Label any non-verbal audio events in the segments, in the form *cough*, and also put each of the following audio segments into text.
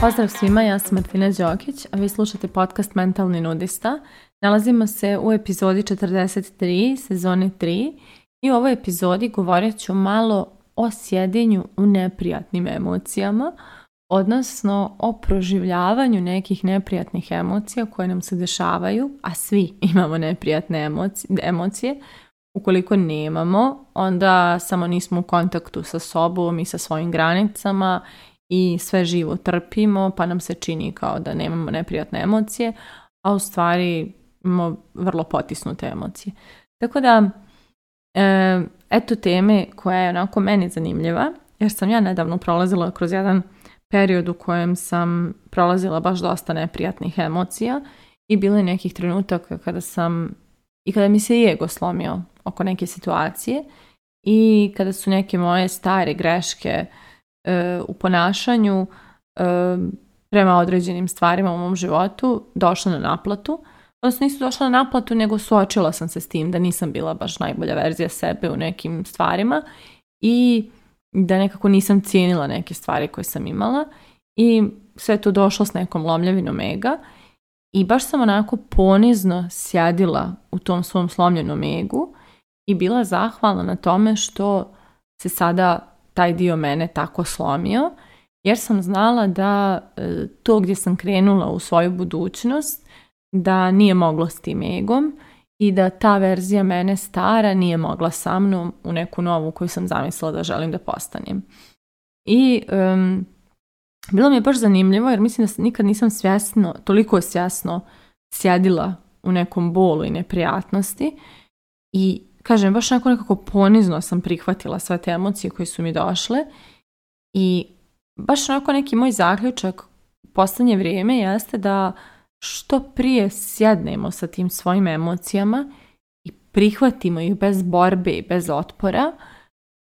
Pozdrav svima, ja sam Martina Đokić, a vi slušate podcast Mentalni nudista. Nalazimo se u epizodi 43, sezone 3 i u ovoj epizodi govorit ću malo o sjedinju u neprijatnim emocijama, odnosno o proživljavanju nekih neprijatnih emocija koje nam se dešavaju, a svi imamo neprijatne emocije, emocije ukoliko nemamo, onda samo nismo u kontaktu sa sobom i sa svojim granicama i sve živo trpimo, pa nam se čini kao da nemamo neprijatne emocije, a u stvari imamo vrlo potisnute emocije. Tako da, e, eto teme koja je onako meni zanimljiva, jer sam ja nedavno prolazila kroz jedan period u kojem sam prolazila baš dosta neprijatnih emocija i bilo nekih trenutaka kada sam i kada mi se i ego slomio oko neke situacije i kada su neke moje stare greške e, u ponašanju e, prema određenim stvarima u mom životu došle na naplatu, odnosno nisu došla na naplatu, nego suočila sam se s tim da nisam bila baš najbolja verzija sebe u nekim stvarima i da nekako nisam cijenila neke stvari koje sam imala i sve je to došlo s nekom lomljavinom ega i baš sam onako ponizno sjedila u tom svom slomljenom egu i bila zahvalna na tome što se sada taj dio mene tako slomio, jer sam znala da e, to gdje sam krenula u svoju budućnost, da nije moglo s tim egom i da ta verzija mene stara nije mogla sa mnom u neku novu koju sam zamislila da želim da postanem. I bilo mi je baš zanimljivo jer mislim da nikad nisam svjesno, toliko svjesno sjedila u nekom bolu i neprijatnosti i kažem, baš onako nekako ponizno sam prihvatila sve te emocije koje su mi došle i baš onako neki moj zaključak u posljednje vrijeme jeste da što prije sjednemo sa tim svojim emocijama i prihvatimo ih bez borbe i bez otpora,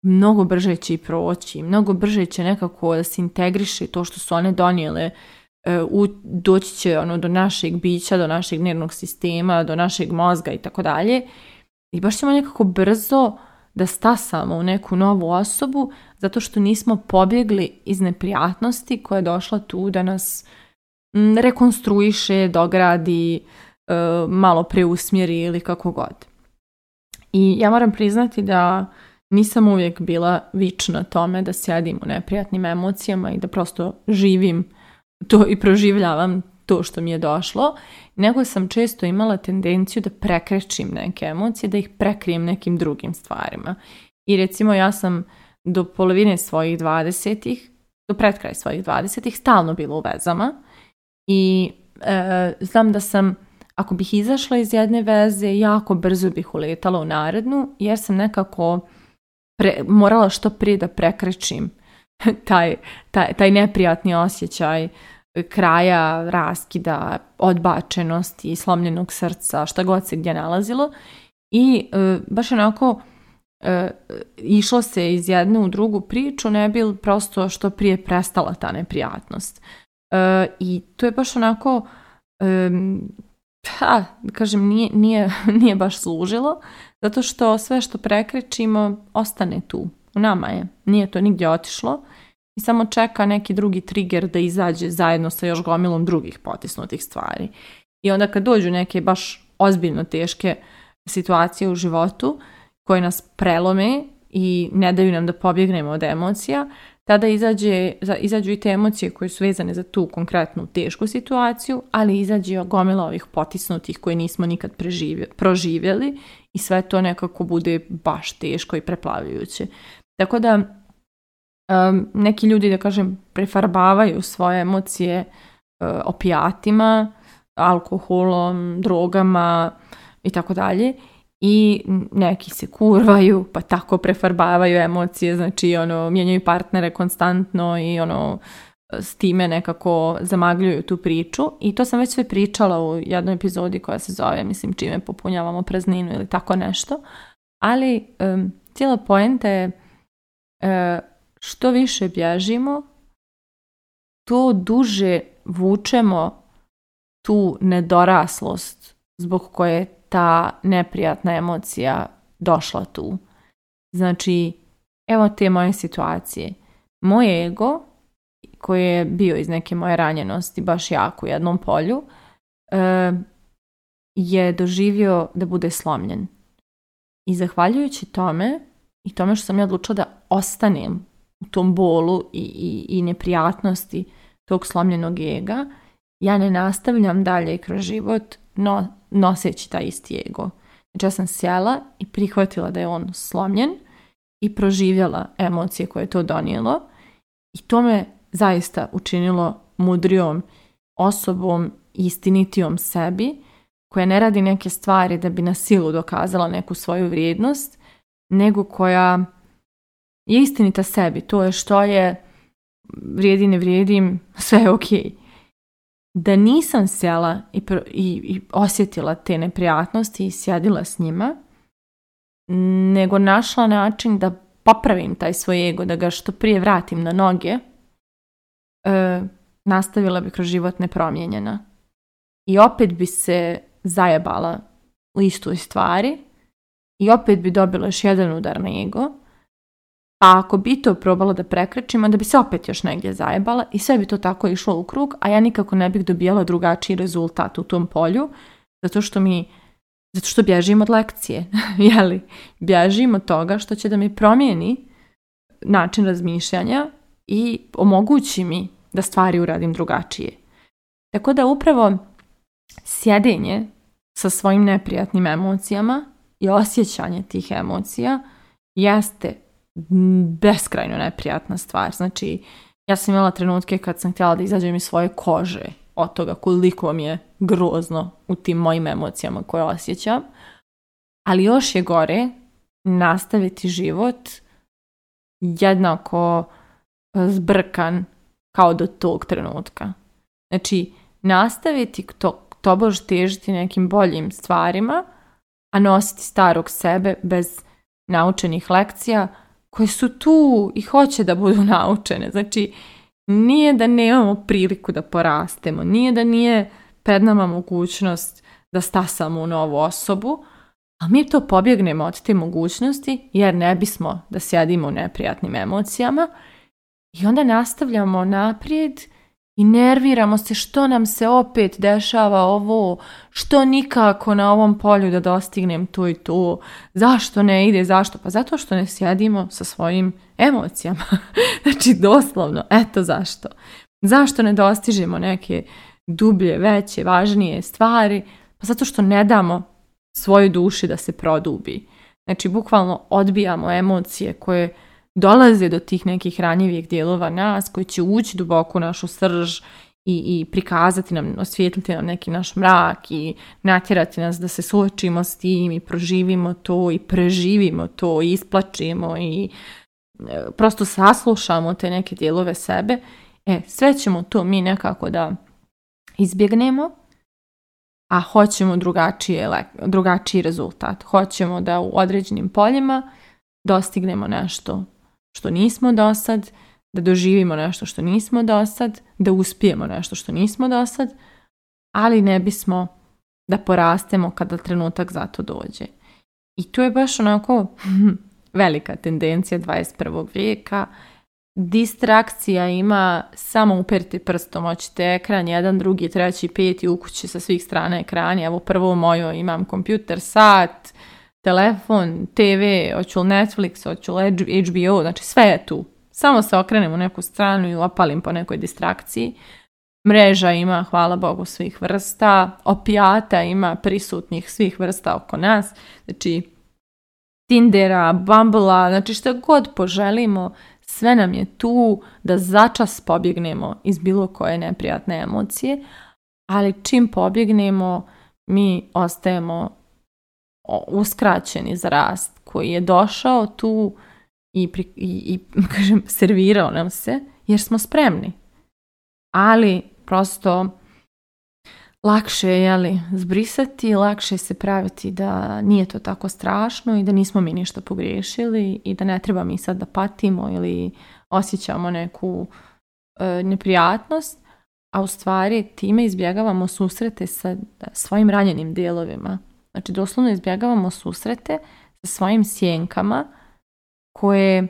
mnogo brže će i proći, mnogo brže će nekako da se integriše to što su one donijele, e, u, doći će ono, do našeg bića, do našeg nervnog sistema, do našeg mozga i tako dalje i baš ćemo nekako brzo da stasamo u neku novu osobu zato što nismo pobjegli iz neprijatnosti koja je došla tu da nas rekonstruiše, dogradi, e, malo preusmjeri ili kako god. I ja moram priznati da nisam uvijek bila vična tome da sjedim u neprijatnim emocijama i da prosto živim to i proživljavam to što mi je došlo, nego sam često imala tendenciju da prekrećim neke emocije, da ih prekrijem nekim drugim stvarima. I recimo ja sam do polovine svojih dvadesetih, do predkraja svojih dvadesetih, stalno bila u vezama i e, znam da sam, ako bih izašla iz jedne veze, jako brzo bih uletala u narednu, jer sam nekako morala što prije da prekrećim *laughs* taj, taj, taj neprijatni osjećaj kraja, raskida, odbačenosti, slomljenog srca, šta god se gdje nalazilo. I e, baš onako e, išlo se iz jedne u drugu priču, ne bi prosto što prije prestala ta neprijatnost. E, I to je baš onako, pa, kažem, nije, nije, *laughs* nije baš služilo, zato što sve što prekrećimo ostane tu, u nama je, nije to nigdje otišlo i samo čeka neki drugi trigger da izađe zajedno sa još gomilom drugih potisnutih stvari. I onda kad dođu neke baš ozbiljno teške situacije u životu koje nas prelome i ne daju nam da pobjegnemo od emocija, tada izađe, izađu i te emocije koje su vezane za tu konkretnu tešku situaciju, ali izađe gomila ovih potisnutih koje nismo nikad proživjeli i sve to nekako bude baš teško i preplavljujuće. Tako da um, neki ljudi, da kažem, prefarbavaju svoje emocije eh, opijatima, alkoholom, drogama i tako dalje i neki se kurvaju pa tako prefarbavaju emocije, znači ono, mijenjaju partnere konstantno i ono, s time nekako zamagljuju tu priču i to sam već sve pričala u jednoj epizodi koja se zove, mislim, čime popunjavamo prazninu ili tako nešto, ali um, cijela poenta je eh, što više bježimo, to duže vučemo tu nedoraslost zbog koje je ta neprijatna emocija došla tu. Znači, evo te moje situacije. Moje ego, koje je bio iz neke moje ranjenosti baš jako u jednom polju, e, je doživio da bude slomljen. I zahvaljujući tome i tome što sam ja odlučila da ostanem u tom bolu i, i, i neprijatnosti tog slomljenog ega, ja ne nastavljam dalje kroz život no, noseći taj isti ego. Znači ja sam sjela i prihvatila da je on slomljen i proživjela emocije koje je to donijelo i to me zaista učinilo mudrijom osobom, istinitijom sebi, koja ne radi neke stvari da bi na silu dokazala neku svoju vrijednost, nego koja je istinita sebi. To je što je, vrijedi, ne vrijedim, sve je ok. Da nisam sjela i, i, i osjetila te neprijatnosti i sjedila s njima, nego našla način da popravim taj svoj ego, da ga što prije vratim na noge, e, nastavila bi kroz život nepromijenjena. I opet bi se zajebala u istoj stvari i opet bi dobila još jedan udar na ego a ako bi to probala da prekrečim onda bi se opet još negdje zajebala i sve bi to tako išlo u krug, a ja nikako ne bih dobijala drugačiji rezultat u tom polju, zato što mi zato što bježim od lekcije, *laughs* jeli? Bježim od toga što će da mi promijeni način razmišljanja i omogući mi da stvari uradim drugačije. Tako da upravo sjedenje sa svojim neprijatnim emocijama i osjećanje tih emocija jeste beskrajno neprijatna stvar. Znači, ja sam imala trenutke kad sam htjela da izađem iz svoje kože od toga koliko mi je grozno u tim mojim emocijama koje osjećam. Ali još je gore nastaviti život jednako zbrkan kao do tog trenutka. Znači, nastaviti to, tobož težiti nekim boljim stvarima, a nositi starog sebe bez naučenih lekcija, koje su tu i hoće da budu *laughs* naučene. Znači, nije da nemamo priliku da porastemo, nije da nije pred nama mogućnost da stasamo u novu osobu, a mi to pobjegnemo od te mogućnosti jer ne bismo da sjedimo u neprijatnim emocijama i onda nastavljamo naprijed i nerviramo se što nam se opet dešava ovo, što nikako na ovom polju da dostignem tu i tu. zašto ne ide, zašto? Pa zato što ne sjedimo sa svojim emocijama. *laughs* znači doslovno, eto zašto. Zašto ne dostižemo neke dublje, veće, važnije stvari? Pa zato što ne damo svojoj duši da se produbi. Znači bukvalno odbijamo emocije koje dolaze do tih nekih ranjivih dijelova nas koji će ući duboko u našu srž i, i prikazati nam, osvijetliti nam neki naš mrak i natjerati nas da se suočimo s tim i proživimo to i preživimo to i isplačimo i e, prosto saslušamo te neke dijelove sebe. E, sve ćemo to mi nekako da izbjegnemo, a hoćemo drugačiji, drugačiji rezultat. Hoćemo da u određenim poljima dostignemo nešto što nismo dosad, da doživimo nešto što nismo dosad, da uspijemo nešto što nismo dosad, ali ne bismo da porastemo kada trenutak za to dođe. I tu je baš onako *laughs* velika tendencija 21. vijeka. Distrakcija ima samo uperiti prstom, očite ekran, jedan, drugi, treći, peti, kući sa svih strana ekrani. Evo prvo mojo imam kompjuter, sat, telefon, TV, hoću li Netflix, hoću li HBO, znači sve je tu. Samo se okrenem u neku stranu i opalim po nekoj distrakciji. Mreža ima, hvala Bogu, svih vrsta, opijata ima prisutnih svih vrsta oko nas, znači Tindera, Bumblea, znači što god poželimo, sve nam je tu da začas pobjegnemo iz bilo koje neprijatne emocije, ali čim pobjegnemo, mi ostajemo uskraćeni za rast, koji je došao tu i, i, *laughs* kažem, servirao nam se, jer smo spremni. Ali prosto lakše je jeli, zbrisati, lakše se praviti da nije to tako strašno i da nismo mi ništa pogriješili i da ne treba mi sad da patimo ili osjećamo neku e, neprijatnost, a u stvari time izbjegavamo susrete sa svojim ranjenim dijelovima Znači, doslovno izbjegavamo susrete sa svojim sjenkama koje,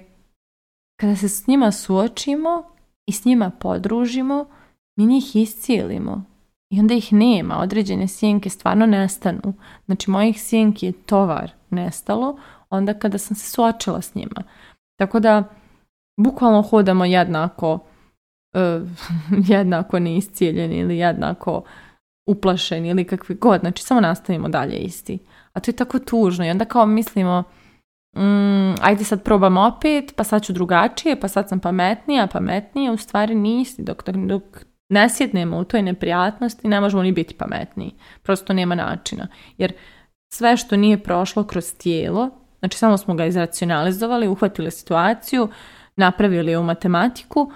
kada se s njima suočimo i s njima podružimo, mi njih iscijelimo. I onda ih nema, određene sjenke stvarno nestanu. Znači, mojih sjenki je tovar nestalo onda kada sam se suočila s njima. Tako da, bukvalno hodamo jednako, eh, *laughs* jednako neiscijeljeni ili jednako uplašeni ili kakvi god, znači samo nastavimo dalje isti. A to je tako tužno i onda kao mislimo, mm, ajde sad probam opet, pa sad ću drugačije, pa sad sam pametnija, pametnija, u stvari nisi, dok, dok, dok ne sjednemo u toj neprijatnosti, ne možemo ni biti pametniji. Prosto nema načina. Jer sve što nije prošlo kroz tijelo, znači samo smo ga izracionalizovali, uhvatili situaciju, napravili je u matematiku,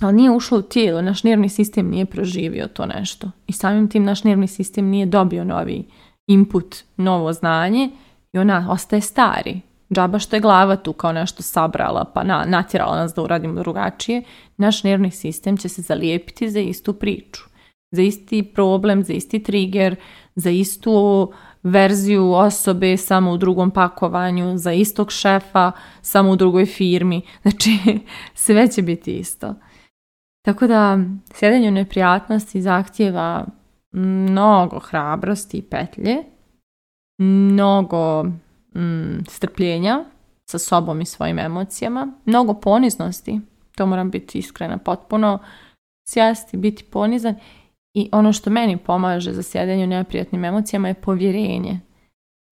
ali nije ušlo u tijelo, naš nervni sistem nije proživio to nešto. I samim tim naš nervni sistem nije dobio novi input, novo znanje i ona ostaje stari. Džaba što je glava tu kao nešto sabrala pa natjerala nas da uradimo drugačije, naš nervni sistem će se zalijepiti za istu priču, za isti problem, za isti trigger, za istu verziju osobe samo u drugom pakovanju, za istog šefa samo u drugoj firmi. Znači, *laughs* sve će biti isto. Tako da sjedenje u neprijatnosti zahtjeva mnogo hrabrosti i petlje, mnogo mm, strpljenja sa sobom i svojim emocijama, mnogo poniznosti, to moram biti iskrena potpuno, sjesti, biti ponizan i ono što meni pomaže za sjedenje u neprijatnim emocijama je povjerenje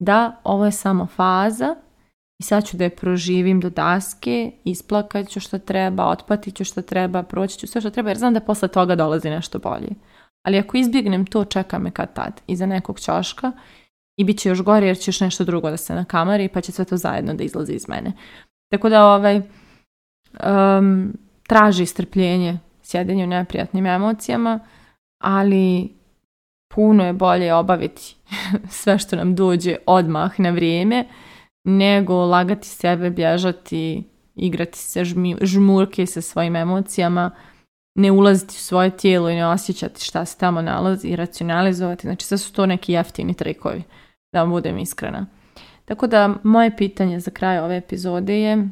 da ovo je samo faza i sad ću da je proživim do daske, isplakat ću što treba, otpatit ću što treba, proći ću sve što treba jer znam da posle toga dolazi nešto bolje. Ali ako izbjegnem to, čeka me kad tad, iza nekog čoška i bit će još gore jer će još nešto drugo da se na kameri pa će sve to zajedno da izlazi iz mene. Tako da ovaj, um, traži strpljenje sjedenje u neprijatnim emocijama, ali puno je bolje obaviti *laughs* sve što nam dođe odmah na vrijeme, nego lagati sebe, bježati, igrati se, žmi, žmurke sa svojim emocijama, ne ulaziti u svoje tijelo i ne osjećati šta se tamo nalazi i racionalizovati. Znači sad su to neki jeftini trikovi, da vam budem iskrena. Tako da moje pitanje za kraj ove epizode je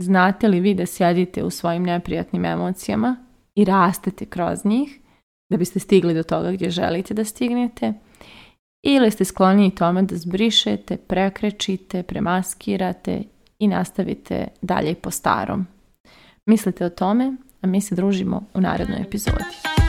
znate li vi da sjedite u svojim neprijatnim emocijama i rastete kroz njih da biste stigli do toga gdje želite da stignete ili ste skloni tome da zbrišete, prekrečite, premaskirate i nastavite dalje po starom. Mislite o tome, a mi se družimo u narednoj epizodi.